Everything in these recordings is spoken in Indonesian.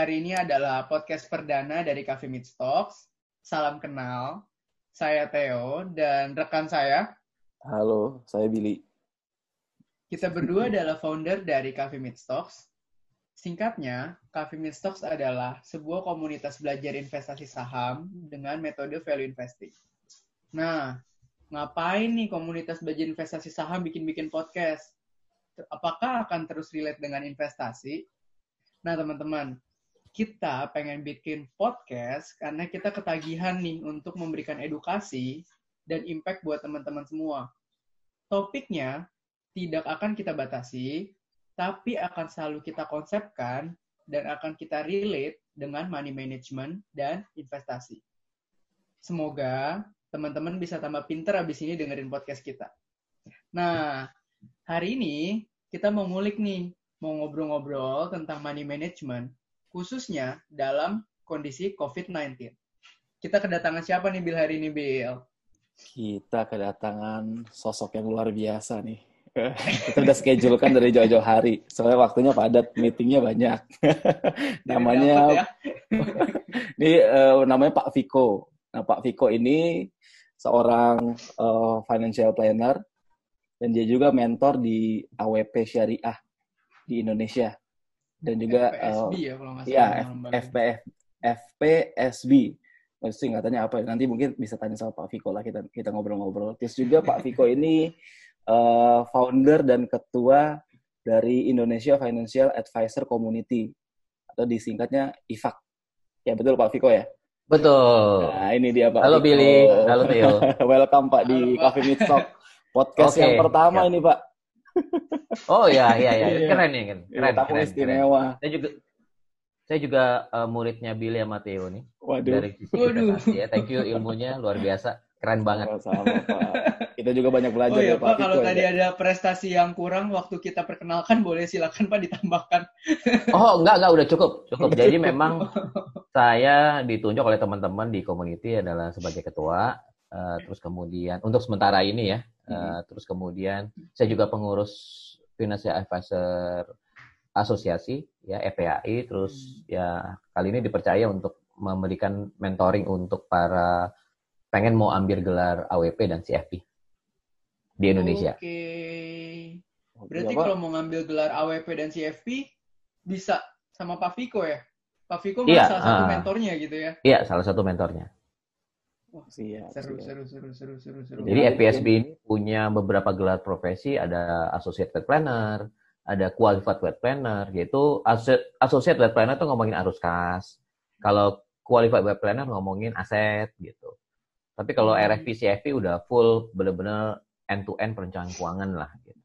Hari ini adalah podcast perdana dari Cafe Meet Talks. Salam kenal, saya Theo dan rekan saya. Halo, saya Billy. Kita berdua adalah founder dari Cafe Meet Talks. Singkatnya, Cafe Meet Talks adalah sebuah komunitas belajar investasi saham dengan metode value investing. Nah, ngapain nih komunitas belajar investasi saham bikin-bikin podcast? Apakah akan terus relate dengan investasi? Nah, teman-teman, kita pengen bikin podcast karena kita ketagihan nih untuk memberikan edukasi dan impact buat teman-teman semua. Topiknya tidak akan kita batasi, tapi akan selalu kita konsepkan dan akan kita relate dengan money management dan investasi. Semoga teman-teman bisa tambah pinter abis ini dengerin podcast kita. Nah, hari ini kita mau ngulik nih mau ngobrol-ngobrol tentang money management, khususnya dalam kondisi COVID-19. Kita kedatangan siapa nih Bill hari ini, Bill? Kita kedatangan sosok yang luar biasa nih. Kita udah schedule kan dari jauh-jauh hari. Soalnya waktunya padat, meetingnya banyak. namanya ya? ini uh, namanya Pak Viko. Nah, Pak Viko ini seorang uh, financial planner dan dia juga mentor di AWP Syariah di Indonesia dan juga FPSB uh, ya kalau nggak ya, salah. Ya, FPF, FPSB. Singkatannya apa? Nanti mungkin bisa tanya sama Pak Viko lah kita kita ngobrol-ngobrol. Terus juga Pak Viko ini uh, founder dan ketua dari Indonesia Financial Advisor Community atau disingkatnya IFAC. Ya betul Pak Viko ya? Betul. Nah, ini dia Pak. Halo Viko. Billy, halo Theo. Welcome Pak Halo, di Pak. Coffee Meet Talk. Podcast okay. yang pertama ya. ini Pak. Oh iya iya iya, keren ya kan. Keren, tamu keren, istimewa. Keren. Saya juga saya juga uh, muridnya Billy sama Theo nih. Waduh. Dari sisi Waduh. Ya, thank you ilmunya luar biasa. Keren banget. Sama, Pak. Kita juga banyak belajar oh, iya, ya, Pak. Kalau tadi ya. ada prestasi yang kurang waktu kita perkenalkan, boleh silakan Pak ditambahkan. oh, enggak, enggak. Udah cukup. Cukup. Jadi memang saya ditunjuk oleh teman-teman di community adalah sebagai ketua. Uh, terus kemudian, untuk sementara ini ya. Uh, terus kemudian, saya juga pengurus Financial Advisor Asosiasi ya FPAI terus hmm. ya kali ini dipercaya untuk memberikan mentoring untuk para pengen mau ambil gelar AWP dan CFP di Indonesia. Oke. Berarti kalau mau ngambil gelar AWP dan CFP bisa sama Pak Viko ya? Pak Viko iya, salah satu uh, mentornya gitu ya? Iya, salah satu mentornya. Wah, siap, seru, siap. seru, seru, seru, seru, seru. Jadi FPSB ini punya beberapa gelar profesi, ada Associate Wealth Planner, ada Qualified Wealth Planner, yaitu Associate Wealth Planner itu ngomongin arus kas. Kalau Qualified Wealth Planner ngomongin aset gitu. Tapi kalau hmm. RFP CFP udah full bener-bener end-to-end perencanaan keuangan lah gitu.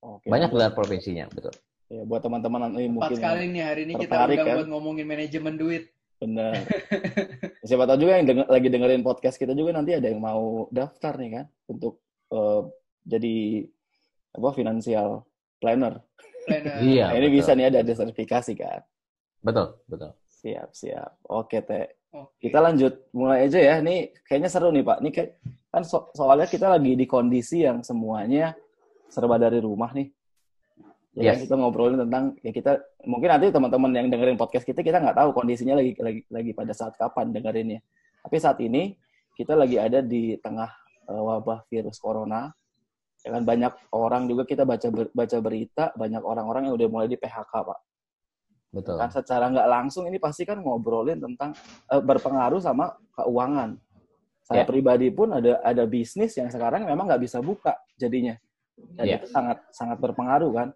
Oke, Banyak gelar profesinya, betul. Ya, buat teman-teman ini mungkin sekali nih hari ini kita undang kan? buat ngomongin manajemen duit. Benar. Siapa tahu juga yang denger, lagi dengerin podcast kita juga nanti ada yang mau daftar nih kan untuk uh, jadi apa finansial planner. Planner. iya. Nah, ini betul. bisa nih ada, ada sertifikasi kan. Betul, betul. Siap, siap. Oke, Teh. Oke. Kita lanjut mulai aja ya. Ini kayaknya seru nih, Pak. Ini kayak kan so soalnya kita lagi di kondisi yang semuanya serba dari rumah nih. Ya yes. kita ngobrolin tentang ya kita mungkin nanti teman-teman yang dengerin podcast kita kita nggak tahu kondisinya lagi lagi lagi pada saat kapan dengerinnya. Tapi saat ini kita lagi ada di tengah uh, wabah virus corona. Ya kan banyak orang juga kita baca ber, baca berita banyak orang-orang yang udah mulai di PHK pak. Betul. Kan secara nggak langsung ini pasti kan ngobrolin tentang uh, berpengaruh sama keuangan. Saya yeah. pribadi pun ada ada bisnis yang sekarang memang nggak bisa buka jadinya. Dan yeah. itu sangat sangat berpengaruh kan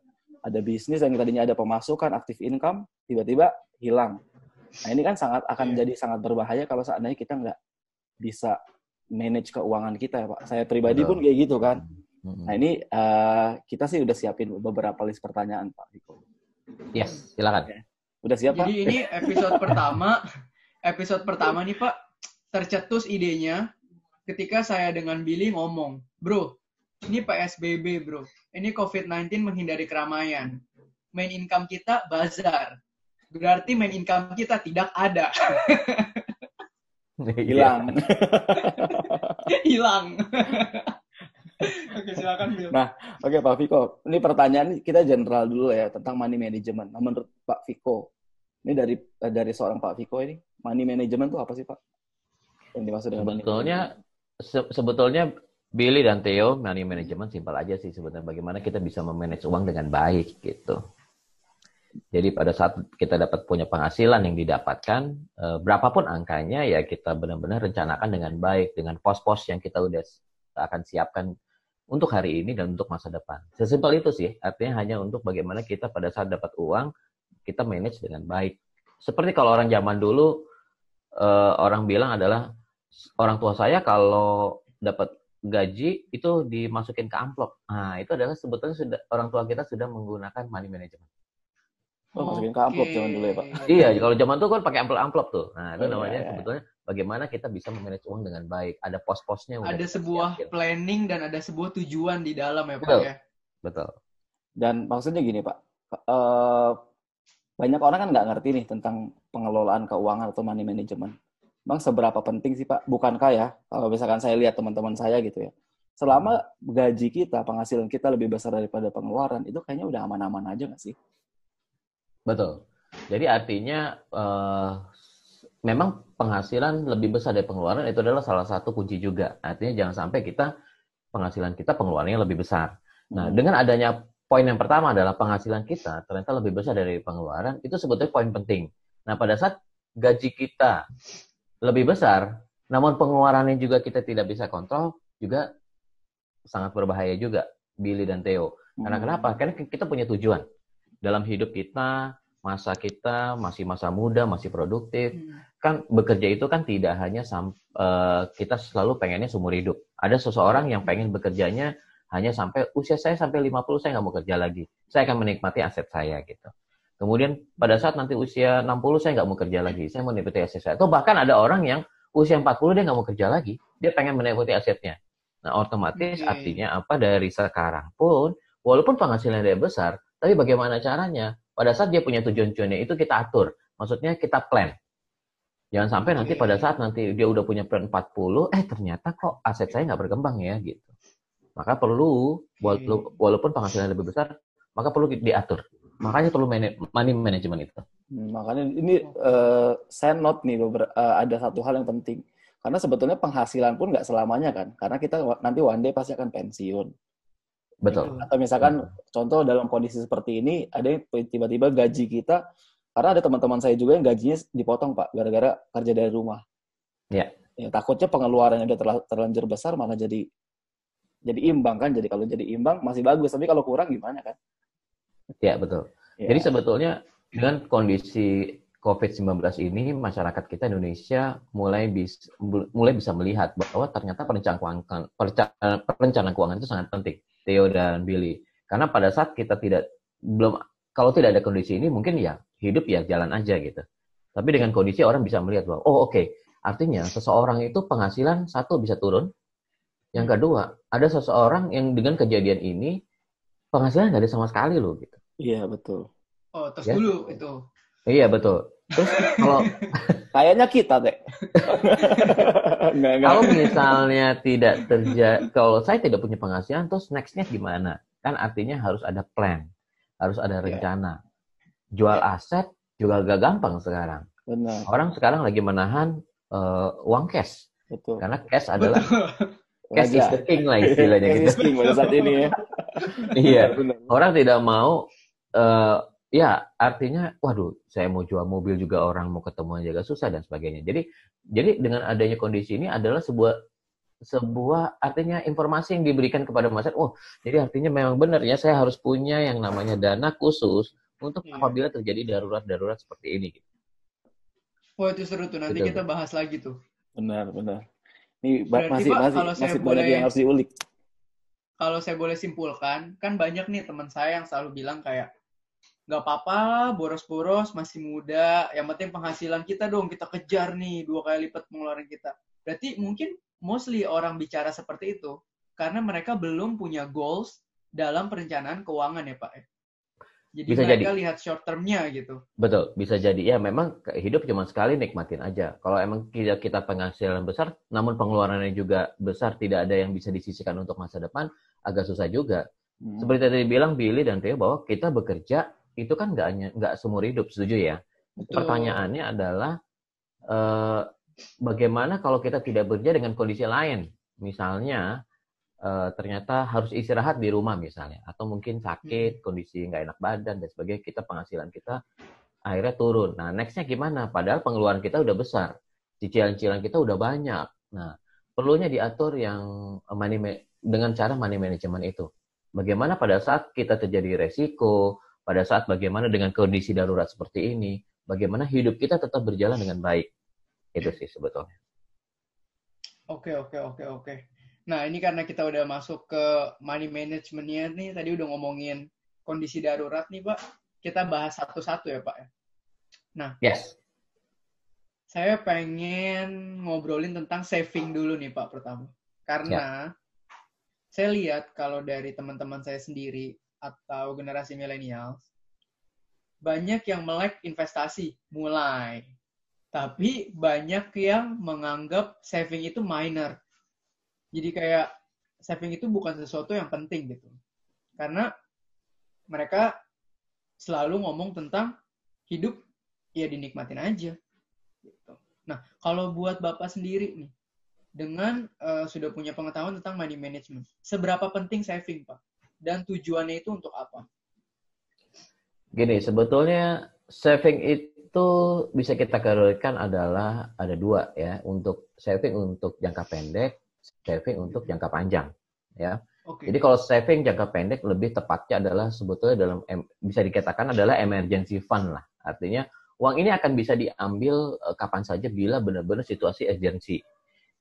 ada bisnis yang tadinya ada pemasukan, aktif income, tiba-tiba hilang. Nah ini kan sangat akan yeah. jadi sangat berbahaya kalau seandainya kita nggak bisa manage keuangan kita ya Pak. Saya pribadi Betul. pun kayak gitu kan. Nah ini uh, kita sih udah siapin beberapa list pertanyaan Pak Riko. Yes, silakan. Ya. Udah siap Pak? Jadi ini episode pertama, episode pertama nih Pak, tercetus idenya ketika saya dengan Billy ngomong, bro, ini PSBB bro, ini COVID-19 menghindari keramaian. Main income kita bazar. Berarti main income kita tidak ada. Hilang. Hilang. Oke, silakan Bill. Nah, oke Pak Viko. Ini pertanyaan kita general dulu ya tentang money management. Nah, menurut Pak Viko, ini dari dari seorang Pak Viko ini, money management itu apa sih Pak? Yang dimaksud dengan sebetulnya se sebetulnya Billy dan Theo money management simpel aja sih sebenarnya bagaimana kita bisa memanage uang dengan baik gitu. Jadi pada saat kita dapat punya penghasilan yang didapatkan, eh, berapapun angkanya ya kita benar-benar rencanakan dengan baik dengan pos-pos yang kita udah akan siapkan untuk hari ini dan untuk masa depan. Sesimpel itu sih, artinya hanya untuk bagaimana kita pada saat dapat uang kita manage dengan baik. Seperti kalau orang zaman dulu eh, orang bilang adalah orang tua saya kalau dapat gaji itu dimasukin ke amplop. Nah, itu adalah sebetulnya sudah orang tua kita sudah menggunakan money management. Oh, masukin ke amplop zaman dulu ya, Pak. Iya, kalau zaman itu kan pakai amplop-amplop tuh. Nah, itu oh, namanya iya, iya. sebetulnya bagaimana kita bisa memanage uang dengan baik. Ada pos-posnya. Ada sebuah siapin. planning dan ada sebuah tujuan di dalam ya, Pak Betul. ya. Betul. Dan maksudnya gini, Pak. Uh, banyak orang kan nggak ngerti nih tentang pengelolaan keuangan atau money management. Bang, seberapa penting sih Pak? Bukankah ya, kalau misalkan saya lihat teman-teman saya gitu ya, selama gaji kita, penghasilan kita lebih besar daripada pengeluaran, itu kayaknya udah aman-aman aja nggak sih? Betul. Jadi artinya uh, memang penghasilan lebih besar dari pengeluaran itu adalah salah satu kunci juga. Artinya jangan sampai kita penghasilan kita pengeluarannya lebih besar. Nah, hmm. dengan adanya poin yang pertama adalah penghasilan kita ternyata lebih besar dari pengeluaran, itu sebetulnya poin penting. Nah, pada saat gaji kita lebih besar, namun pengeluarannya juga kita tidak bisa kontrol, juga sangat berbahaya juga, Billy dan Theo. Karena hmm. kenapa? Karena kita punya tujuan. Dalam hidup kita, masa kita masih masa muda, masih produktif. Hmm. Kan bekerja itu kan tidak hanya sam uh, kita selalu pengennya seumur hidup. Ada seseorang yang pengen bekerjanya hanya sampai usia saya sampai 50 saya nggak mau kerja lagi. Saya akan menikmati aset saya gitu. Kemudian pada saat nanti usia 60 saya nggak mau kerja lagi, saya mau menikmati aset saya. Atau bahkan ada orang yang usia 40 dia nggak mau kerja lagi, dia pengen menikmati asetnya. Nah otomatis okay. artinya apa dari sekarang pun, walaupun penghasilan dia besar, tapi bagaimana caranya? Pada saat dia punya tujuan-tujuannya itu kita atur, maksudnya kita plan. Jangan sampai nanti pada saat nanti dia udah punya plan 40, eh ternyata kok aset saya nggak berkembang ya gitu. Maka perlu, walaupun penghasilan lebih besar, maka perlu diatur Makanya perlu money management itu. Hmm, makanya ini uh, saya note nih uh, ada satu hal yang penting. Karena sebetulnya penghasilan pun nggak selamanya kan. Karena kita nanti one day pasti akan pensiun. Betul. Atau misalkan Betul. contoh dalam kondisi seperti ini ada yang tiba-tiba gaji kita karena ada teman-teman saya juga yang gajinya dipotong Pak gara-gara kerja dari rumah. Ya. ya takutnya pengeluarannya udah terlanjur besar malah jadi jadi imbang kan. Jadi kalau jadi imbang masih bagus, tapi kalau kurang gimana kan? Ya, betul. Ya. Jadi sebetulnya dengan kondisi COVID-19 ini, masyarakat kita Indonesia mulai bisa, mulai bisa melihat bahwa ternyata perencanaan keuangan, perencanaan keuangan itu sangat penting. Theo dan Billy. Karena pada saat kita tidak, belum, kalau tidak ada kondisi ini, mungkin ya hidup ya jalan aja gitu. Tapi dengan kondisi orang bisa melihat bahwa, oh oke, okay, artinya seseorang itu penghasilan satu bisa turun. Yang kedua, ada seseorang yang dengan kejadian ini penghasilan nggak ada sama sekali loh gitu. Iya betul. Oh terus ya? dulu itu. Iya betul. Terus kalau kayaknya kita deh. Kalau misalnya tidak terjadi, kalau saya tidak punya penghasilan, terus nextnya gimana? Kan artinya harus ada plan, harus ada iya. rencana. Yeah. Jual yeah. aset juga gak gampang sekarang. Benar. Orang sekarang lagi menahan uh, uang cash. Betul. Karena cash adalah cash is the king lah istilahnya gitu. Cash is king pada saat ini ya. iya. Orang tidak mau uh, ya artinya waduh saya mau jual mobil juga orang mau ketemu aja gak susah dan sebagainya jadi jadi dengan adanya kondisi ini adalah sebuah sebuah artinya informasi yang diberikan kepada masyarakat oh jadi artinya memang benar ya saya harus punya yang namanya dana khusus untuk iya. apabila terjadi darurat-darurat seperti ini gitu. Oh itu seru tuh nanti Betul. kita bahas lagi tuh. Benar benar. Ini Berarti, masih Pak, masih masih boleh, banyak yang harus diulik. Kalau saya boleh simpulkan, kan banyak nih teman saya yang selalu bilang kayak nggak apa-apa boros-boros masih muda yang penting penghasilan kita dong kita kejar nih dua kali lipat pengeluaran kita berarti mungkin mostly orang bicara seperti itu karena mereka belum punya goals dalam perencanaan keuangan ya pak Jadi Bisa mereka jadi. lihat short termnya gitu. Betul, bisa jadi. Ya memang hidup cuma sekali nikmatin aja. Kalau emang kita, kita penghasilan besar, namun pengeluarannya juga besar, tidak ada yang bisa disisihkan untuk masa depan, agak susah juga. Hmm. Seperti tadi bilang Billy dan Theo bahwa kita bekerja itu kan nggak hanya nggak seumur hidup, setuju ya? Betul. Pertanyaannya adalah eh, bagaimana kalau kita tidak bekerja dengan kondisi lain? Misalnya eh, ternyata harus istirahat di rumah misalnya, atau mungkin sakit, kondisi nggak enak badan dan sebagainya, kita penghasilan kita akhirnya turun. Nah, nextnya gimana? Padahal pengeluaran kita udah besar, cicilan-cicilan kita udah banyak. Nah, perlunya diatur yang money dengan cara money management itu. Bagaimana pada saat kita terjadi resiko, pada saat bagaimana dengan kondisi darurat seperti ini, bagaimana hidup kita tetap berjalan dengan baik. Itu sih sebetulnya. Oke, oke, oke, oke. Nah, ini karena kita udah masuk ke money management-nya nih, tadi udah ngomongin kondisi darurat nih, Pak. Kita bahas satu-satu ya, Pak. Yes. Saya pengen ngobrolin tentang saving dulu nih, Pak, pertama. Karena saya lihat kalau dari teman-teman saya sendiri atau generasi milenial, banyak yang melek investasi, mulai. Tapi banyak yang menganggap saving itu minor. Jadi kayak saving itu bukan sesuatu yang penting gitu. Karena mereka selalu ngomong tentang hidup ya dinikmatin aja. Gitu. Nah, kalau buat Bapak sendiri nih, dengan eh, sudah punya pengetahuan tentang money management, seberapa penting saving, Pak? Dan tujuannya itu untuk apa? Gini, sebetulnya saving itu bisa kita kategorikan adalah ada dua ya, untuk saving untuk jangka pendek, saving untuk jangka panjang. Ya, Oke. jadi kalau saving jangka pendek lebih tepatnya adalah sebetulnya dalam bisa dikatakan adalah emergency fund lah. Artinya uang ini akan bisa diambil eh, kapan saja bila benar-benar situasi emergency.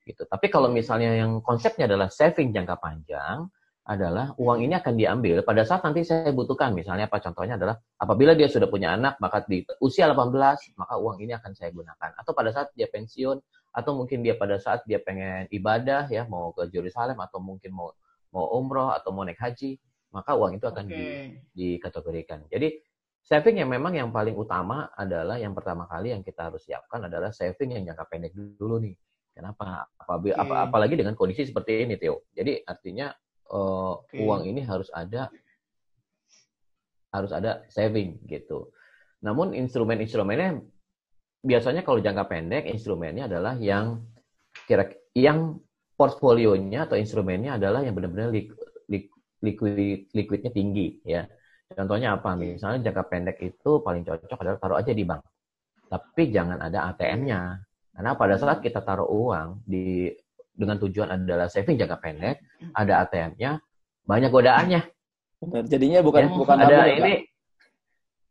Gitu. Tapi kalau misalnya yang konsepnya adalah saving jangka panjang, adalah uang ini akan diambil pada saat nanti saya butuhkan. Misalnya apa contohnya adalah apabila dia sudah punya anak, maka di usia 18, maka uang ini akan saya gunakan. Atau pada saat dia pensiun, atau mungkin dia pada saat dia pengen ibadah, ya mau ke Yerusalem, atau mungkin mau mau umroh, atau mau naik haji, maka uang itu akan Oke. di- dikategorikan. Jadi saving yang memang yang paling utama adalah yang pertama kali yang kita harus siapkan adalah saving yang jangka pendek dulu nih. Kenapa? Apabila, Oke. apa, apalagi dengan kondisi seperti ini, Theo. Jadi artinya eh, Oke. uang ini harus ada harus ada saving gitu. Namun instrumen-instrumennya biasanya kalau jangka pendek instrumennya adalah yang kira yang portfolionya atau instrumennya adalah yang benar-benar lik, lik, liquid liquidnya tinggi ya. Contohnya apa? Misalnya jangka pendek itu paling cocok adalah taruh aja di bank. Tapi jangan ada ATM-nya. Karena pada saat kita taruh uang di dengan tujuan adalah saving jangka pendek, ada ATM-nya, banyak godaannya. Benar. Jadinya bukan Ya, bukan ada nabung, ya, ini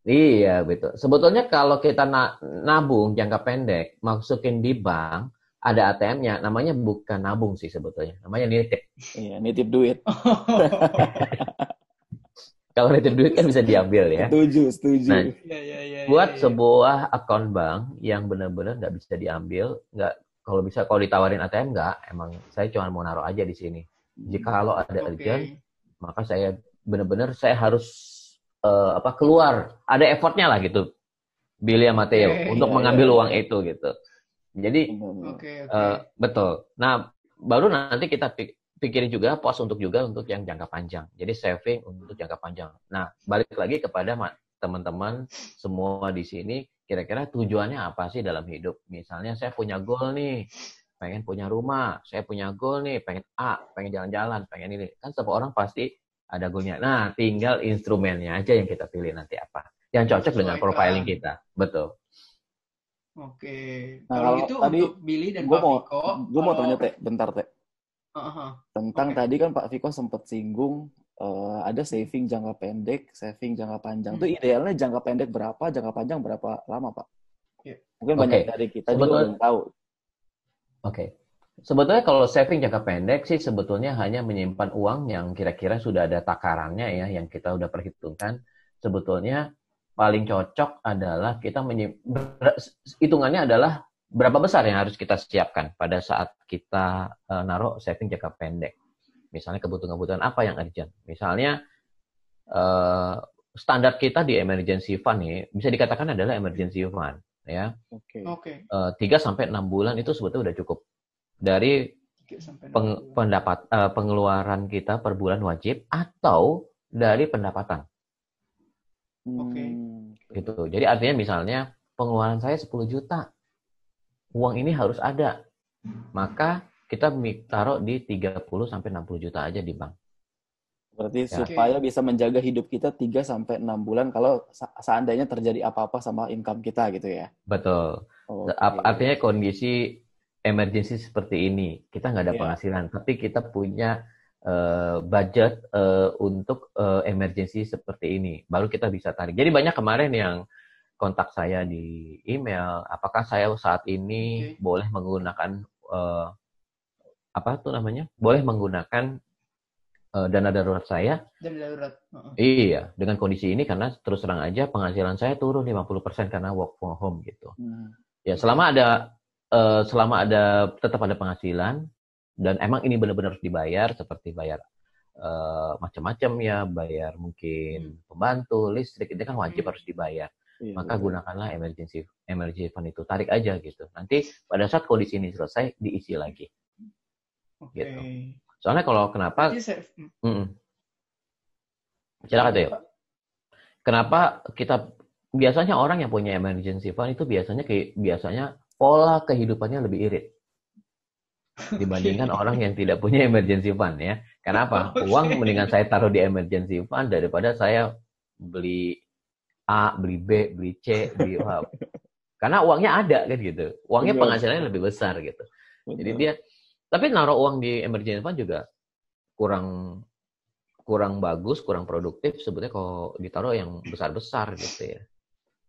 Iya, betul. Sebetulnya kalau kita na- nabung jangka pendek, masukin di bank, ada ATM-nya, namanya bukan nabung sih sebetulnya. Namanya nitip. Iya, nitip duit. Kalau nitip duit kan bisa diambil ya. Setuju, setuju. Nah, Iya, iya, iya. Buat iya, iya. sebuah akun bank yang benar-benar nggak bisa diambil, nggak kalau bisa kalau ditawarin ATM nggak, emang saya cuma mau naruh aja di sini. Jika kalau ada Oke. urgent, maka saya benar-benar saya harus eh, apa keluar, ada effortnya lah gitu. Billy sama Theo Oke. untuk Iya, mengambil iya, uang itu gitu. Jadi Benar. Oke, oke. eh, betul. Nah, baru nanti kita pik- pikirin juga pos untuk juga untuk yang jangka panjang. Jadi saving untuk jangka panjang. Nah, balik lagi kepada ma- teman-teman semua di sini, kira-kira tujuannya apa sih dalam hidup? Misalnya saya punya goal nih, pengen punya rumah, saya punya goal nih, pengen A, pengen jalan-jalan, pengen ini. Kan setiap orang pasti ada goalnya. Nah, tinggal instrumennya aja yang kita pilih nanti apa. Yang cocok dengan Sesuaikan. profiling kita. Betul. Oke. Nah, kalau kalau gitu tadi untuk Billy dan Gue Pak mau, Viko, gue mau tanya teh, bentar teh. Aha. Tentang Oke. tadi kan Pak Viko sempat singgung eh, ada saving jangka pendek, saving jangka panjang. Itu Hmm. idealnya jangka pendek berapa, jangka panjang berapa lama Pak? Iya. Mungkin Oke. banyak dari kita juga Sebetulnya- belum tahu. Oke. Sebetulnya kalau saving jangka pendek sih sebetulnya hanya menyimpan uang yang kira-kira sudah ada takarannya ya, yang kita udah perhitungkan. Sebetulnya paling cocok adalah kita menyim- ber- hitungannya adalah berapa besar yang harus kita siapkan pada saat kita eh, naruh saving jangka pendek. Misalnya kebutuhan-kebutuhan apa yang urgent. Misalnya eh, standar kita di emergency fund nih bisa dikatakan adalah emergency fund ya. Oke. Okay. Okay. Uh, 3 sampai 6 bulan itu sebetulnya udah cukup. Dari peng, pendapat uh, pengeluaran kita per bulan wajib atau dari pendapatan. Oke. Okay. Gitu. Jadi artinya misalnya pengeluaran saya 10 juta. Uang ini harus ada. Maka kita taruh di 30 sampai 60 juta aja di bank. Berarti ya. supaya bisa menjaga hidup kita 3 sampai 6 bulan kalau seandainya terjadi apa-apa sama income kita gitu ya. Betul. Okay. Artinya kondisi emergency seperti ini, kita nggak ada yeah. penghasilan, tapi kita punya uh, budget uh, untuk uh, emergency seperti ini, baru kita bisa tarik. Jadi banyak kemarin yang kontak saya di email, apakah saya saat ini okay. boleh menggunakan uh, apa tuh namanya? Boleh menggunakan uh, dana darurat saya. Dana darurat. Uh-uh. Iya, dengan kondisi ini karena terus terang aja penghasilan saya turun 50% karena work from home gitu. Hmm. Ya, selama ada uh, selama ada tetap ada penghasilan dan emang ini benar-benar harus dibayar seperti bayar uh, macam-macam ya, bayar mungkin hmm. pembantu, listrik itu kan wajib hmm. harus dibayar. Iya, Maka betul. gunakanlah emergency emergency fund itu, tarik aja gitu. Nanti pada saat kondisi ini selesai diisi lagi. Okay. Gitu. Soalnya kalau kenapa? Mm -mm. Silakan tuh. Kenapa kita biasanya orang yang punya emergency fund itu biasanya kayak biasanya pola kehidupannya lebih irit dibandingkan orang yang tidak punya emergency fund ya. Kenapa? Uang mendingan saya taruh di emergency fund daripada saya beli A, beli B, beli C, beli A. Karena uangnya ada kan gitu. Uangnya penghasilannya lebih besar gitu. Jadi dia tapi naruh uang di emergency fund juga kurang kurang bagus, kurang produktif sebetulnya kalau ditaruh yang besar-besar gitu ya.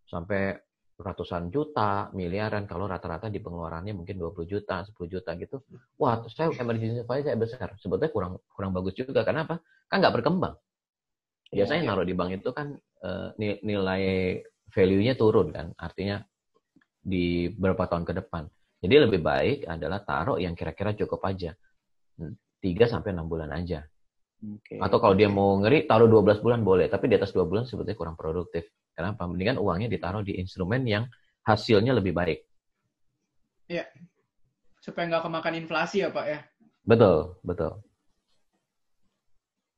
Sampai ratusan juta, miliaran kalau rata-rata di pengeluarannya mungkin 20 juta, 10 juta gitu. Wah, saya emergency fund saya besar. Sebetulnya kurang kurang bagus juga. Kenapa? Kan nggak berkembang. Iya, Biasanya ya, naruh di bank itu kan uh, nilai value-nya turun kan. Artinya di beberapa tahun ke depan. Jadi lebih baik adalah taruh yang kira-kira cukup aja. 3 sampai 6 bulan aja. Okay. Atau kalau dia mau ngeri, taruh 12 bulan boleh. Tapi di atas 2 bulan sebetulnya kurang produktif. Kenapa? Mendingan uangnya ditaruh di instrumen yang hasilnya lebih baik. Iya. Supaya nggak kemakan inflasi ya Pak ya? Betul, betul.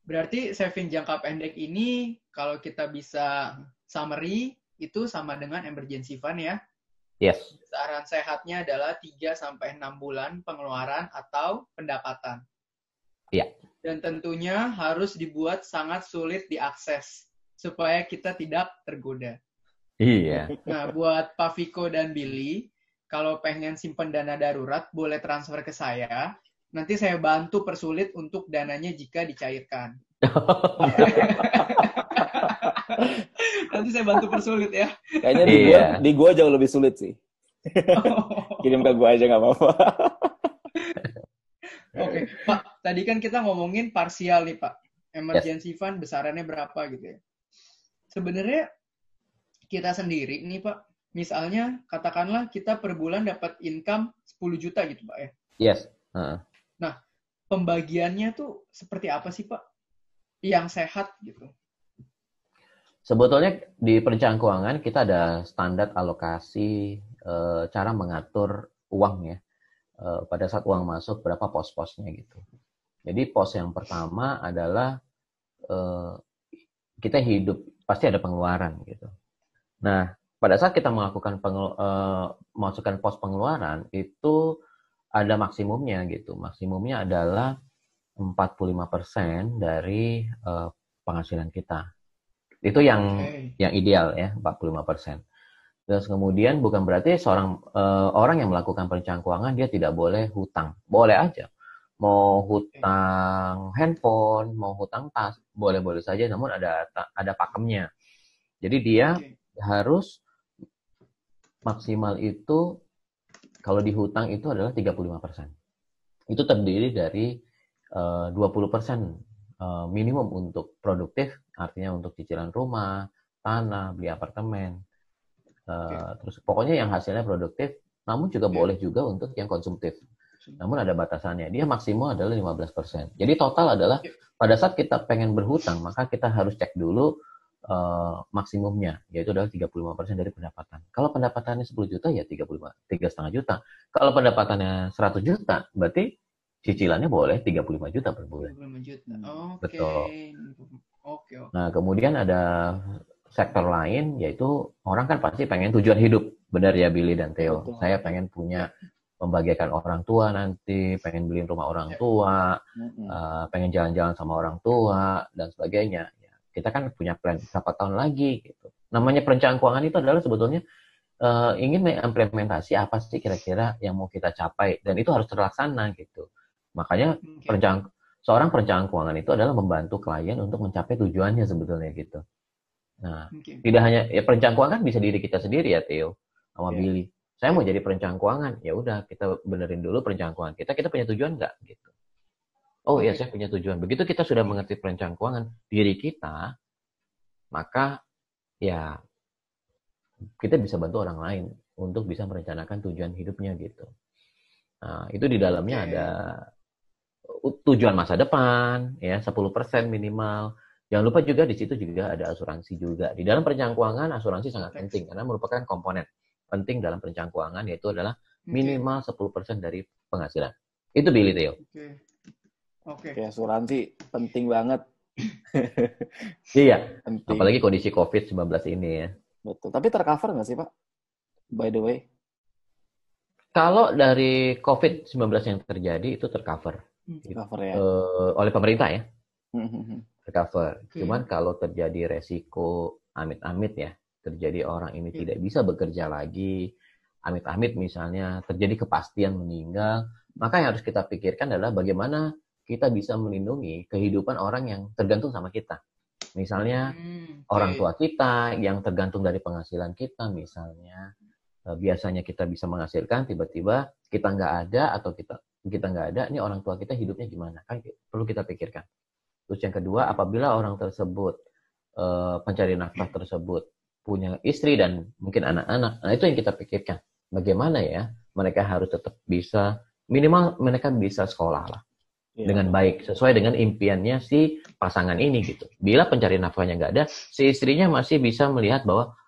Berarti saving jangka pendek ini kalau kita bisa summary itu sama dengan emergency fund ya? Yes. Saran sehatnya adalah 3 sampai 6 bulan pengeluaran atau pendapatan. Iya. Dan tentunya harus dibuat sangat sulit diakses supaya kita tidak tergoda. Iya. Nah, buat Pak Viko dan Billy, kalau pengen simpan dana darurat boleh transfer ke saya. Nanti saya bantu persulit untuk dananya jika dicairkan. Nanti saya bantu persulit ya. Kayaknya di gua, iya. di gua jauh lebih sulit sih. Kirim ke gua aja nggak apa-apa. Oke, Pak. Tadi kan kita ngomongin parsial nih, Pak. Emergency yes. fund besarannya berapa gitu ya. Sebenarnya kita sendiri nih, Pak. Misalnya, katakanlah kita per bulan dapat income 10 juta gitu, Pak ya. Yes. Uh. Nah, pembagiannya tuh seperti apa sih, Pak? Yang sehat gitu. Sebetulnya di perencanaan keuangan kita ada standar alokasi e, cara mengatur uang ya. E, pada saat uang masuk berapa pos-posnya gitu. Jadi pos yang pertama adalah e, kita hidup pasti ada pengeluaran gitu. Nah, pada saat kita melakukan pengel, e, masukkan pos pengeluaran itu ada maksimumnya gitu. Maksimumnya adalah 45% dari e, penghasilan kita. Itu yang okay. yang ideal ya, 45%. Terus kemudian bukan berarti seorang uh, orang yang melakukan perencanaan keuangan dia tidak boleh hutang. Boleh aja. Mau hutang okay. handphone, mau hutang tas, boleh-boleh saja namun ada ada pakemnya. Jadi dia okay. harus maksimal itu kalau dihutang itu adalah 35%. Itu terdiri dari uh, 20% uh, minimum untuk produktif, artinya untuk cicilan rumah, tanah, beli apartemen. Uh, eh, okay. Terus pokoknya yang hasilnya produktif, namun juga okay. boleh juga untuk yang konsumtif. Namun ada batasannya. Dia maksimal adalah 15%. Jadi total adalah pada saat kita pengen berhutang, maka kita harus cek dulu uh, maksimumnya, yaitu adalah 35% dari pendapatan. Kalau pendapatannya 10 juta, ya 35, tiga setengah juta. Kalau pendapatannya 100 juta, berarti cicilannya boleh 35 juta per bulan. 35 juta. Oke. Okay. Betul. Oke. Okay, Nah, kemudian ada sektor lain, yaitu orang kan pasti pengen tujuan hidup. Benar ya Billy dan Theo. Betul. Saya pengen punya membagikan orang tua nanti, pengen beliin rumah orang ya. tua, mm-hmm. uh, pengen jalan-jalan sama orang tua dan sebagainya. Ya, kita kan punya plan berapa tahun lagi gitu. Namanya perencanaan keuangan itu adalah sebetulnya uh, ingin mengimplementasi apa sih kira-kira yang mau kita capai dan itu harus terlaksana gitu. Makanya okay. perencanaan seorang perencanaan keuangan itu adalah membantu klien untuk mencapai tujuannya sebetulnya gitu. Nah, okay. tidak hanya ya perencanaan keuangan bisa diri kita sendiri ya Theo sama yeah. Billy saya mau jadi perencana keuangan ya udah kita benerin dulu perencanaan keuangan kita kita punya tujuan nggak gitu oh iya saya punya tujuan begitu kita sudah mengerti perencanaan keuangan diri kita maka ya kita bisa bantu orang lain untuk bisa merencanakan tujuan hidupnya gitu nah itu di dalamnya ada tujuan masa depan ya 10% minimal Jangan lupa juga di situ juga ada asuransi juga. Di dalam perencanaan keuangan asuransi sangat penting karena merupakan komponen penting dalam perencanaan keuangan yaitu adalah minimal okay. 10% dari penghasilan. Itu Billy Theo. Oke. Okay. Oke. Okay. asuransi penting banget. iya. Penting. Apalagi kondisi COVID-19 ini ya. Betul. Tapi tercover nggak sih Pak? By the way. Kalau dari COVID-19 yang terjadi itu tercover. Hmm. Tercover ya. Uh, oleh pemerintah ya. Hmm, hmm, tercover. Cuman kalau terjadi resiko amit-amit ya, terjadi orang ini hmm. tidak bisa bekerja lagi, amit-amit misalnya terjadi kepastian meninggal, maka yang harus kita pikirkan adalah bagaimana kita bisa melindungi kehidupan orang yang tergantung sama kita. Misalnya hmm, orang tua kita yang tergantung dari penghasilan kita, misalnya eh, biasanya kita bisa menghasilkan, tiba-tiba kita nggak ada atau kita kita nggak ada, ini orang tua kita hidupnya gimana? Kan perlu kita pikirkan. Terus yang kedua, apabila orang tersebut eh, pencari nafkah tersebut punya istri dan mungkin anak-anak. Nah, itu yang kita pikirkan. Bagaimana ya mereka harus tetap bisa minimal mereka bisa sekolah lah ya. dengan baik sesuai dengan impiannya si pasangan ini gitu. Bila pencari nafkahnya nggak ada, si istrinya masih bisa melihat bahwa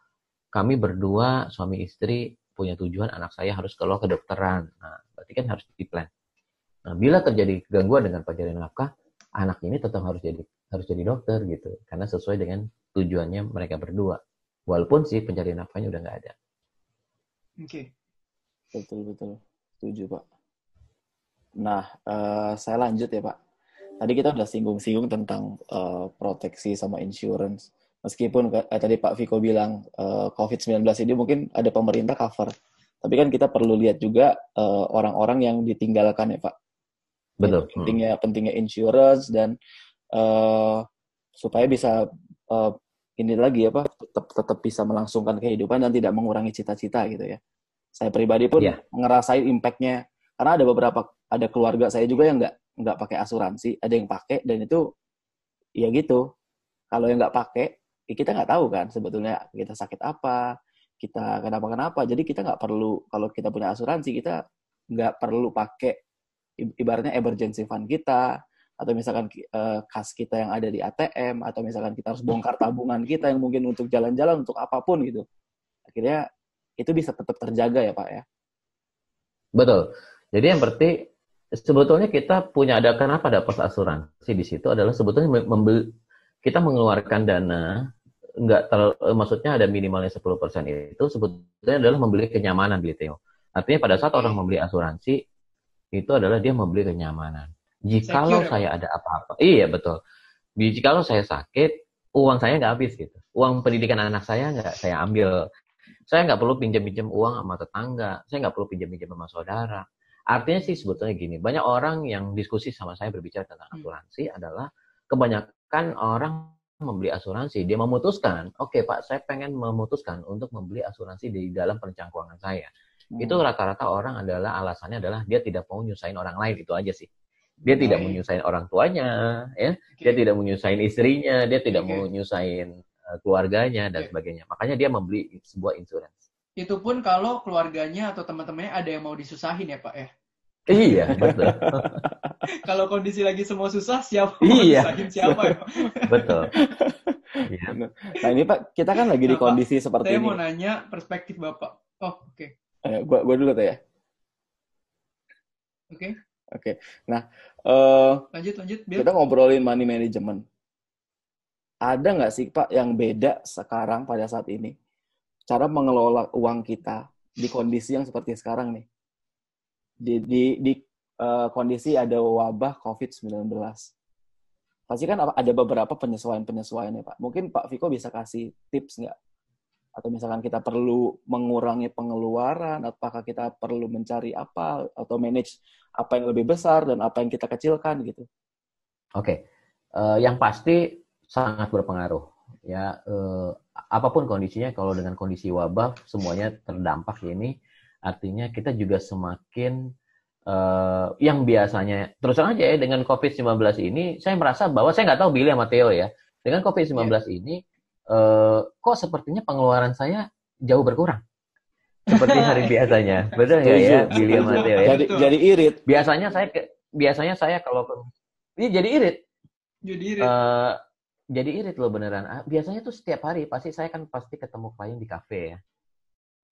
kami berdua suami istri punya tujuan anak saya harus keluar kedokteran. Nah, berarti kan harus diplan. Nah, bila terjadi gangguan dengan pencarian nafkah, anak ini tetap harus jadi harus jadi dokter gitu, karena sesuai dengan tujuannya mereka berdua. Walaupun si pencari nafkahnya udah nggak ada. Oke. Okay. Betul betul. Setuju Pak. Nah, uh, saya lanjut ya Pak. Tadi kita udah singgung-singgung tentang uh, proteksi sama insurance. Meskipun uh, tadi Pak Viko bilang uh, COVID-19 ini mungkin ada pemerintah cover. Tapi kan kita perlu lihat juga orang-orang uh, yang ditinggalkan ya Pak. Betul. Pentingnya pentingnya insurance dan uh, supaya bisa uh, ini lagi apa tetap tetap bisa melangsungkan kehidupan dan tidak mengurangi cita-cita gitu ya. Saya pribadi pun yeah. ngerasain impactnya karena ada beberapa ada keluarga saya juga yang nggak nggak pakai asuransi, ada yang pakai dan itu ya gitu. Kalau yang nggak pakai, ya kita nggak tahu kan sebetulnya kita sakit apa, kita kenapa kenapa. Jadi kita nggak perlu kalau kita punya asuransi kita nggak perlu pakai ibaratnya emergency fund kita atau misalkan uh, kas kita yang ada di ATM atau misalkan kita harus bongkar tabungan kita yang mungkin untuk jalan-jalan untuk apa pun gitu. Akhirnya itu bisa tetap terjaga ya pak ya. Betul. Jadi yang berarti sebetulnya kita punya ada kenapa ada pos asuransi di situ adalah sebetulnya membeli kita mengeluarkan dana nggak terlalu maksudnya ada minimalnya 10% itu sebetulnya adalah membeli kenyamanan gitu. Artinya pada saat orang membeli asuransi itu adalah dia membeli kenyamanan Jikalau saya ada apa-apa, iya betul. Jikalau saya sakit, uang saya nggak habis gitu. Uang pendidikan anak saya nggak saya ambil. Saya nggak perlu pinjam-pinjam uang sama tetangga. Saya nggak perlu pinjam-pinjam sama saudara. Artinya sih sebetulnya gini, banyak orang yang diskusi sama saya berbicara tentang hmm. asuransi hmm. adalah kebanyakan orang membeli asuransi. Dia memutuskan, oke okay, Pak, saya pengen memutuskan untuk membeli asuransi di dalam perencanaan keuangan saya. Hmm. Itu rata-rata orang adalah alasannya adalah dia tidak mau nyusahin orang lain itu aja sih. Dia okay. tidak menyusahin orang tuanya, ya. Okay. Dia tidak menyusahin istrinya, dia tidak okay. mau nyusahin uh, keluarganya dan okay. sebagainya. Makanya dia membeli sebuah insurance. Itu pun kalau keluarganya atau teman-temannya ada yang mau disusahin ya, Pak ya. Iya, betul. Kalau kondisi lagi semua susah, siapa iya. siapa ya? betul. Iya. Nah ini Pak, kita kan lagi nah, di kondisi Pak, seperti saya ini. Saya mau nanya perspektif Bapak. Oh, oke. Okay. Eh, gua, gua dulu tuh ya. Oke. Okay. Oke. Okay. Nah, uh, lanjut lanjut. Bill. Kita ngobrolin money management. Ada nggak sih Pak yang beda sekarang pada saat ini? Cara mengelola uang kita di kondisi yang seperti sekarang nih di di, di uh, kondisi ada wabah COVID-19. Pasti kan ada beberapa penyesuaian-penyesuaian ya Pak. Mungkin Pak Viko bisa kasih tips nggak? Atau misalkan kita perlu mengurangi pengeluaran, apakah kita perlu mencari apa, atau manage apa yang lebih besar dan apa yang kita kecilkan gitu. Oke, okay. uh, eh, yang pasti sangat berpengaruh. Ya, uh, apa pun kondisinya, kalau dengan kondisi wabah semuanya terdampak ini, Artinya kita juga semakin uh, yang biasanya terus terang aja ya dengan COVID-19 ini saya merasa bahwa saya nggak tahu Billy sama Theo ya. Dengan COVID-19 yeah. ini uh, kok sepertinya pengeluaran saya jauh berkurang. Seperti hari biasanya. Betul nggak ya Billy sama Theo ya? Jadi, jadi irit. Biasanya saya biasanya saya kalau ini jadi irit. Jadi irit. Uh, jadi irit loh beneran. Ah, biasanya tuh setiap hari pasti saya kan pasti ketemu klien di kafe ya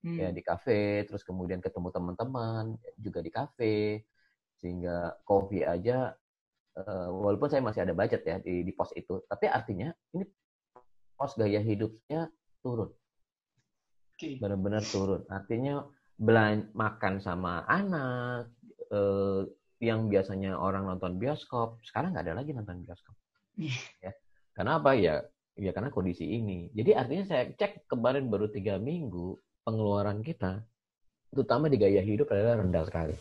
hmm. ya di kafe terus kemudian ketemu teman-teman juga di kafe sehingga kopi aja uh, walaupun saya masih ada budget ya di, di pos itu tapi artinya ini pos gaya hidupnya turun okay. benar-benar turun artinya belan makan sama anak uh, yang biasanya orang nonton bioskop sekarang nggak ada lagi nonton bioskop iya. ya karena apa ya ya karena kondisi ini jadi artinya saya cek kemarin baru tiga minggu pengeluaran kita, terutama di gaya hidup adalah rendah sekali.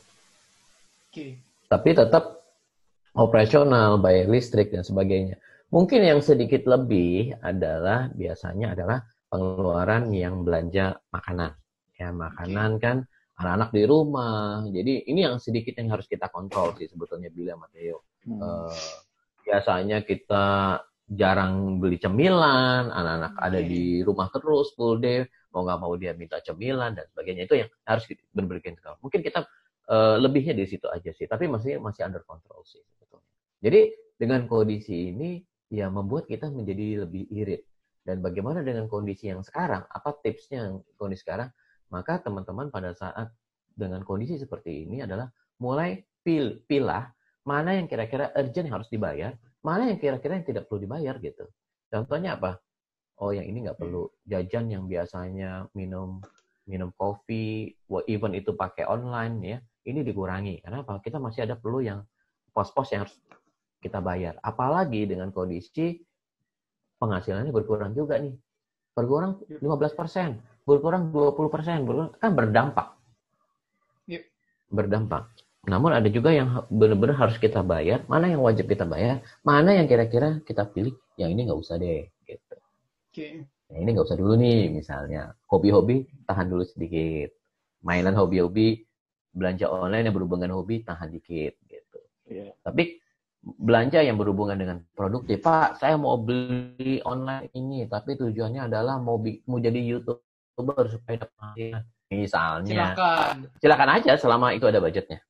Okay. Tapi tetap operasional, bayar listrik dan sebagainya. Mungkin yang sedikit lebih adalah biasanya adalah pengeluaran yang belanja makanan. Ya makanan kan anak-anak di rumah. Jadi ini yang sedikit yang harus kita kontrol sih sebetulnya bila Mateo. Hmm. Uh, biasanya kita jarang beli cemilan, anak-anak okay. ada di rumah terus full day mau nggak mau dia minta cemilan dan sebagainya itu yang harus berberikan kalau mungkin kita uh, lebihnya di situ aja sih tapi masih masih under control sih sebetulnya jadi dengan kondisi ini ya membuat kita menjadi lebih irit. Dan bagaimana dengan kondisi yang sekarang? Apa tipsnya kondisi sekarang? Maka teman-teman pada saat dengan kondisi seperti ini adalah mulai pil pilah mana yang kira-kira urgent yang harus dibayar mana yang kira-kira yang tidak perlu dibayar gitu. Contohnya apa? Oh yang ini nggak perlu. Jajan yang biasanya minum minum kopi, even itu pakai online ya, ini dikurangi. Karena apa? Kita masih ada perlu yang pos-pos yang harus kita bayar. Apalagi dengan kondisi penghasilannya berkurang juga nih. Berkurang 15%, iya. berkurang 20%, berkurang, kan berdampak. Iya. Berdampak. Namun ada juga yang benar-benar harus kita bayar, mana yang wajib kita bayar, mana yang kira-kira kita pilih, yang ini nggak usah deh. Gitu. Okay. Nah, ini nggak usah dulu nih, misalnya hobi-hobi tahan dulu sedikit, mainan hobi-hobi, belanja online yang berhubungan hobi tahan dikit gitu. Yeah. Tapi belanja yang berhubungan dengan produktif, Pak, saya mau beli online ini, tapi tujuannya adalah mau mau jadi youtuber supaya dapat Misalnya, silakan. silakan aja selama itu ada budgetnya.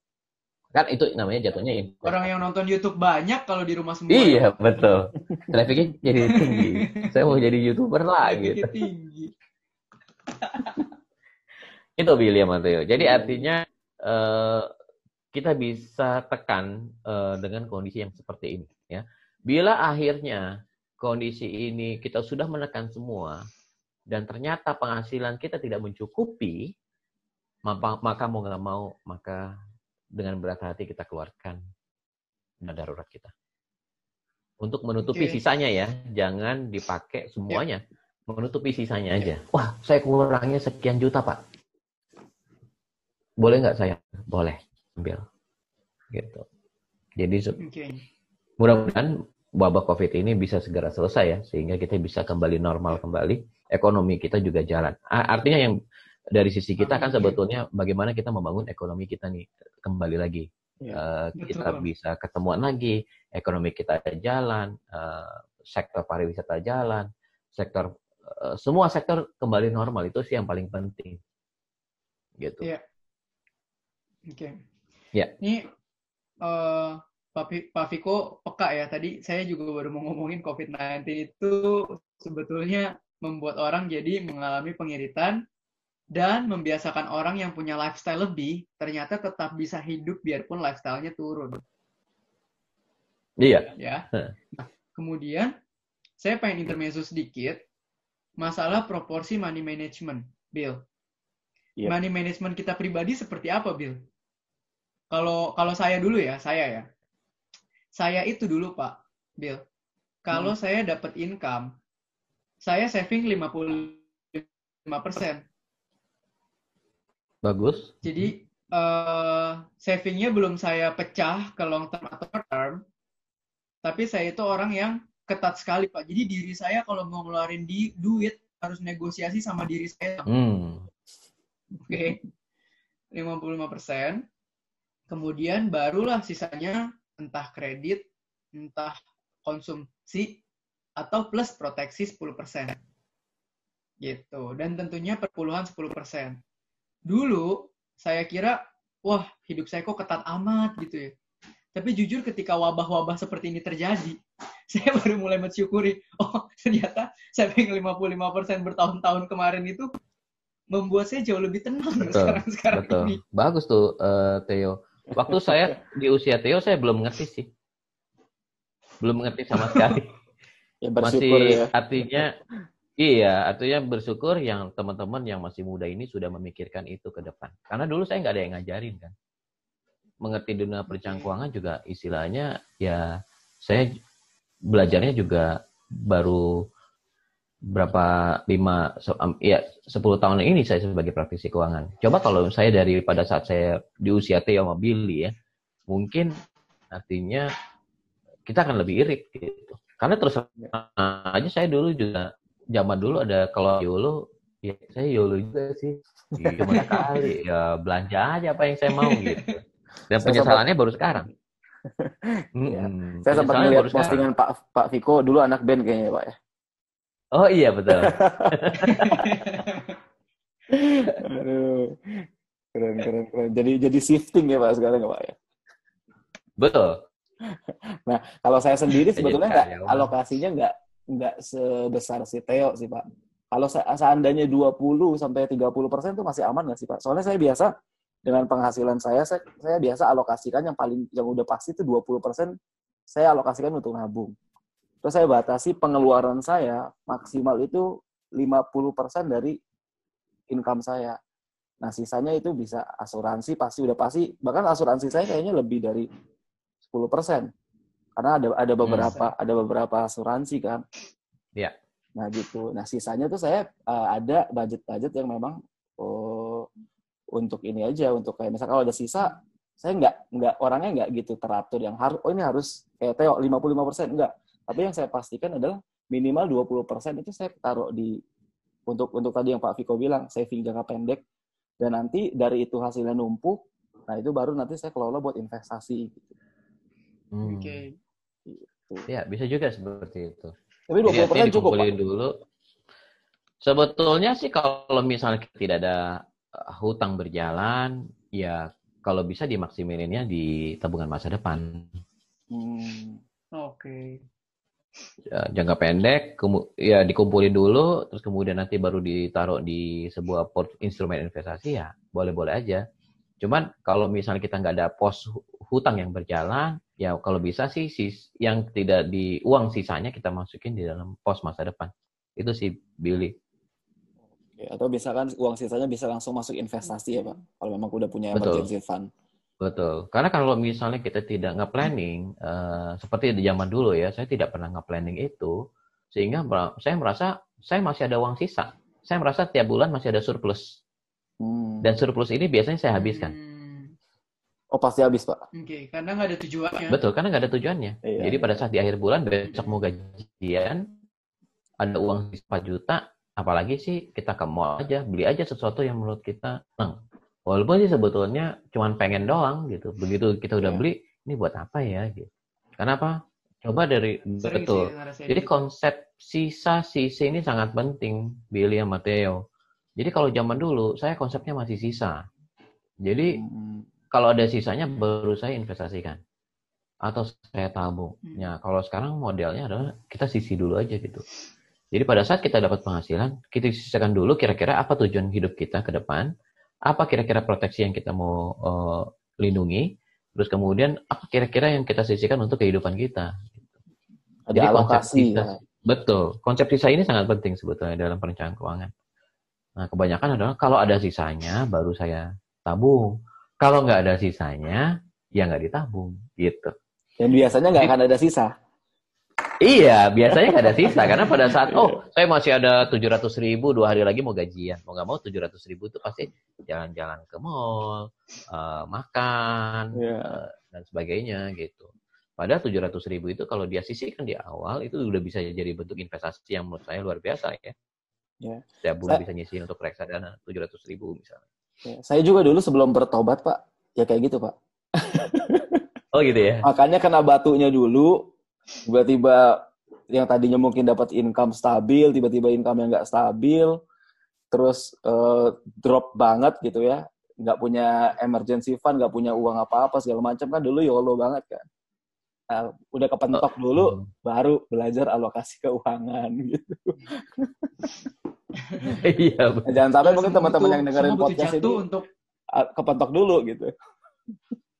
Kan itu namanya jatuhnya investasi. Orang yang nonton YouTube banyak kalau di rumah semua. Iya, betul. Trafficnya jadi tinggi. Saya mau jadi YouTuber lah gitu. tinggi. itu William Mateo. Jadi iya. artinya uh, kita bisa tekan uh, dengan kondisi yang seperti ini ya. Bila akhirnya kondisi ini kita sudah menekan semua dan ternyata penghasilan kita tidak mencukupi, maka, maka mau nggak mau maka dengan berat hati kita keluarkan dana darurat kita. Untuk menutupi okay. sisanya ya, jangan dipakai semuanya. Yeah. Menutupi sisanya yeah. aja. Wah, saya kurangnya sekian juta, Pak. Boleh nggak saya? Boleh. Ambil. Gitu. Jadi okay. mudah-mudahan wabah COVID ini bisa segera selesai ya, sehingga kita bisa kembali normal kembali. Ekonomi kita juga jalan. Artinya yang dari sisi kita kan sebetulnya bagaimana kita membangun ekonomi kita nih kembali lagi. Ya, uh, kita bisa ketemuan lagi, ekonomi kita jalan, uh, sektor pariwisata jalan, sektor uh, semua sektor kembali normal itu sih yang paling penting. Gitu. Iya. Oke. Okay. Ya. Ini uh, Pak, Pak Viko peka ya. Tadi saya juga baru mau ngomongin COVID-19 itu sebetulnya membuat orang jadi mengalami pengiritan dan membiasakan orang yang punya lifestyle lebih ternyata tetap bisa hidup biarpun lifestyle-nya turun. Iya. Ya. Nah, kemudian saya pengen intermezzo sedikit masalah proporsi money management, Bill. Yep. Money management kita pribadi seperti apa, Bill? Kalau kalau saya dulu ya, saya ya saya itu dulu Pak Bill. Kalau hmm. saya dapat income, saya saving 55%. Bagus. Jadi uh, savingnya belum saya pecah ke long term atau short term, tapi saya itu orang yang ketat sekali Pak. Jadi diri saya kalau mau ngeluarin di duit harus negosiasi sama diri saya. Hmm. Oke. Okay. 55%. Kemudian barulah sisanya entah kredit, entah konsumsi, atau plus proteksi 10%. Gitu. Dan tentunya perpuluhan 10%. Dulu, saya kira, wah hidup saya kok ketat amat gitu ya. Tapi jujur ketika wabah-wabah seperti ini terjadi, saya baru mulai mensyukuri, oh ternyata saving 55% bertahun-tahun kemarin itu membuat saya jauh lebih tenang sekarang-sekarang ini. Bagus tuh, uh, Theo Waktu saya di usia Theo saya belum ngerti sih. Belum ngerti sama sekali. ya, bersyukur masih ya. artinya iya, artinya bersyukur yang teman-teman yang masih muda ini sudah memikirkan itu ke depan. Karena dulu saya nggak ada yang ngajarin kan. Mengerti dunia perencanaan keuangan juga istilahnya ya saya belajarnya juga baru berapa lima ya sepuluh tahun ini saya sebagai praktisi keuangan. Coba kalau saya dari pada saat saya di usia Theo Billy ya, mungkin artinya kita akan lebih irit gitu. Karena terus aja saya dulu juga zaman dulu ada kalau YOLO, ya saya YOLO juga sih. Cuma sekali ya belanja aja apa yang saya mau gitu. Dan penyesalannya baru sekarang. ya. Hmm, saya sempat melihat postingan Pak Pak Viko dulu anak band kayaknya Pak ya. Oh iya betul. Aduh, keren keren keren. Jadi jadi shifting ya pak sekarang ya pak ya. Betul. Nah kalau saya sendiri sebetulnya nggak alokasinya nggak nggak sebesar si Theo sih pak. Kalau seandainya 20 sampai 30 persen itu masih aman nggak sih pak? Soalnya saya biasa dengan penghasilan saya, saya, saya biasa alokasikan yang paling yang udah pasti itu 20 persen saya alokasikan untuk nabung. Terus saya batasi pengeluaran saya maksimal itu 50% dari income saya. Nah, sisanya itu bisa asuransi pasti udah pasti bahkan asuransi saya kayaknya lebih dari 10%. Karena ada ada hmm. beberapa hmm. ada beberapa asuransi kan. Iya. Nah, gitu. Nah, sisanya tuh saya uh, ada budget-budget yang memang oh, untuk ini aja untuk kayak misalnya kalau ada sisa saya nggak nggak orangnya nggak gitu teratur yang harus oh ini harus kayak Teo 55% enggak tapi yang saya pastikan adalah minimal 20% itu saya taruh di untuk untuk tadi yang Pak Viko bilang saving jangka pendek dan nanti dari itu hasilnya numpuk, nah itu baru nanti saya kelola buat investasi. Gitu. Hmm. Oke. Okay. Gitu. Ya bisa juga seperti itu. Tapi 20% Jadi, cukup Pak. dulu. Sebetulnya sih kalau misalnya tidak ada hutang berjalan, ya kalau bisa dimaksiminnya di tabungan masa depan. Hmm. Oke. Okay ya, jangka pendek ya dikumpulin dulu terus kemudian nanti baru ditaruh di sebuah port instrumen investasi ya boleh-boleh aja. Cuman kalau misalnya kita nggak ada pos hutang yang berjalan ya kalau bisa sih sis, yang tidak di uang sisanya kita masukin di dalam pos masa depan. Itu sih Billy. Ya, atau misalkan uang sisanya bisa langsung masuk investasi ya pak? Kalau memang udah punya emergency Betul. fund Betul. Karena kalau misalnya kita tidak nge-planning, uh, seperti di zaman dulu ya, saya tidak pernah nge-planning itu, sehingga saya merasa saya masih ada uang sisa. Saya merasa tiap bulan masih ada surplus. Hmm. Dan surplus ini biasanya saya habiskan. Hmm. Oh pasti habis pak? Oke, okay. karena nggak ada tujuannya. Betul, karena nggak ada tujuannya. Iya. Jadi pada saat di akhir bulan besok mau gajian, ada uang 4 juta, apalagi sih kita ke mall aja, beli aja sesuatu yang menurut kita, nah, Walaupun sih sebetulnya cuman pengen doang gitu. Begitu kita udah yeah. beli, ini buat apa ya gitu. Kenapa? Coba dari Sering betul. Sih, Jadi konsep sisa sisi ini sangat penting, Billy sama Theo. Jadi kalau zaman dulu saya konsepnya masih sisa. Jadi hmm. kalau ada sisanya baru saya investasikan atau saya tabung. Hmm. Ya, kalau sekarang modelnya adalah kita sisi dulu aja gitu. Jadi pada saat kita dapat penghasilan, kita sisihkan dulu kira-kira apa tujuan hidup kita ke depan, apa kira-kira proteksi yang kita mau uh, lindungi, terus kemudian apa kira-kira yang kita sisihkan untuk kehidupan kita. Ada Jadi konsep alokasi sisa, ya. betul. Konsep sisa ini sangat penting sebetulnya dalam perencanaan keuangan. Nah, kebanyakan adalah kalau ada sisanya baru saya tabung. Kalau nggak ada sisanya, ya nggak ditabung, gitu. Dan biasanya nggak akan ada sisa. Iya, biasanya nggak ada sisa karena pada saat oh saya masih ada tujuh ratus ribu dua hari lagi mau gajian, mau nggak mau tujuh ratus ribu itu pasti jalan-jalan ke mall, eh, makan Iya. eh, dan sebagainya gitu. Padahal tujuh ratus ribu itu kalau dia sisihkan di awal itu udah bisa jadi bentuk investasi yang menurut saya luar biasa ya. Iya. Setiap bulan Sa- bisa nyisihin untuk reksadana tujuh ratus ribu misalnya. Ya, Saya juga dulu sebelum bertobat, Pak, ya kayak gitu, Pak. Oh gitu ya. Makanya kena batunya dulu, tiba-tiba yang tadinya mungkin dapat income stabil, tiba-tiba income yang nggak stabil, terus eh, drop banget gitu ya, nggak punya emergency fund, nggak punya uang apa-apa segala macam kan dulu YOLO banget kan. Nah, udah kepentok dulu, Hmm. baru belajar alokasi keuangan gitu. Iya. Nah, jangan sampai mungkin teman-teman yang dengerin podcast ini jatuh untuk kepentok dulu gitu.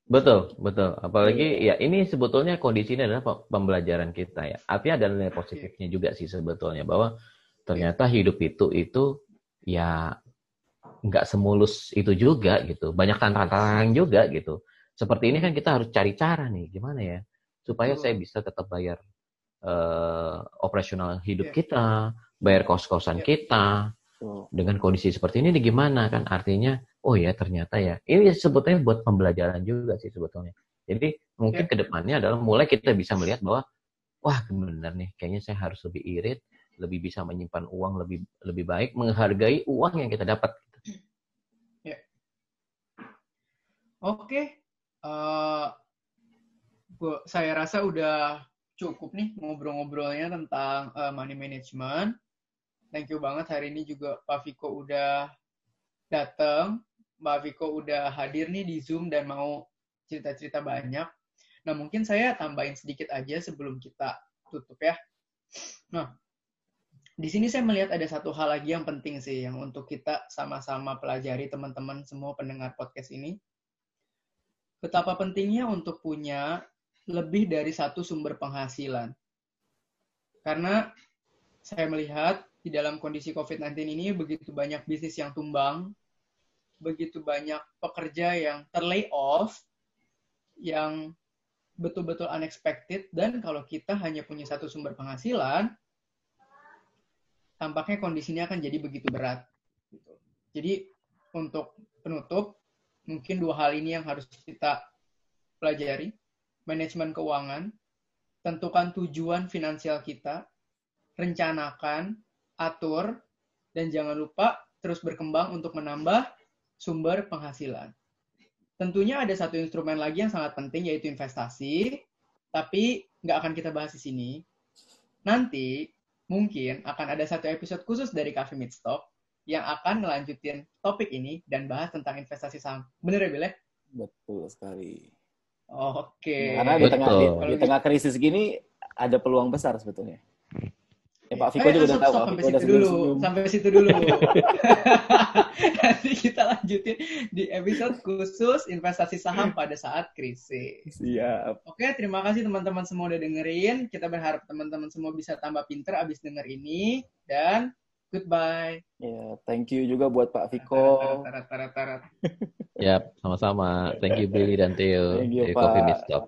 Betul, betul. Apalagi ya ini sebetulnya kondisinya adalah pe- pembelajaran kita ya. Artinya ada nilai positifnya juga sih sebetulnya bahwa ternyata hidup itu itu ya nggak semulus itu juga gitu. Banyak tantangan juga gitu. Seperti ini kan kita harus cari cara nih gimana ya supaya saya bisa tetap bayar eh, operasional hidup Iya. kita, bayar kos-kosan Iya. kita, dengan kondisi seperti ini nih gimana kan artinya oh ya ternyata ya. Ini sebetulnya buat pembelajaran juga sih sebetulnya. Jadi mungkin Ya. ke depannya adalah mulai kita bisa melihat bahwa wah benar nih kayaknya saya harus lebih irit lebih bisa menyimpan uang lebih lebih baik menghargai uang yang kita dapat. Oke, eh, bu- saya rasa udah cukup nih ngobrol-ngobrolnya tentang eh, money management. Thank you banget hari ini juga Pak Viko udah datang, Mbak Viko udah hadir nih di Zoom dan mau cerita-cerita banyak. Nah mungkin saya tambahin sedikit aja sebelum kita tutup ya. Nah, di sini saya melihat ada satu hal lagi yang penting sih yang untuk kita sama-sama pelajari teman-teman semua pendengar podcast ini betapa pentingnya untuk punya lebih dari satu sumber penghasilan. Karena saya melihat di dalam kondisi COVID-19 ini begitu banyak bisnis yang tumbang, begitu banyak pekerja yang terlay off, yang betul-betul unexpected, dan kalau kita hanya punya satu sumber penghasilan, tampaknya kondisinya akan jadi begitu berat. Gitu. Jadi untuk penutup, mungkin dua hal ini yang harus kita pelajari. Manajemen keuangan, tentukan tujuan finansial kita, rencanakan, atur, dan jangan lupa terus berkembang untuk menambah sumber penghasilan. Tentunya ada satu instrumen lagi yang sangat penting yaitu investasi, tapi nggak akan kita bahas di sini. Nanti mungkin akan ada satu episode khusus dari Cafe Midstock yang akan ngelanjutin topik ini dan bahas tentang investasi saham. Bener ya, Bile? Betul sekali. Oke. Karena di tengah di tengah krisis gini ada peluang besar sebetulnya. Ya, Pak Viko Eh, juga stop, udah tahu. sampai Viko situ dulu. Sampai situ dulu. Nanti kita lanjutin di episode khusus investasi saham pada saat krisis. Siap. Oke, terima kasih teman-teman semua udah dengerin. Kita berharap teman-teman semua bisa tambah pinter abis denger ini. Dan goodbye. Ya, thank you juga buat Pak Viko. Tarat, tarat, tarat, tarat. ya sama-sama thank you Billy dan Theo Thank you, dari Coffee Pak. Meet Stop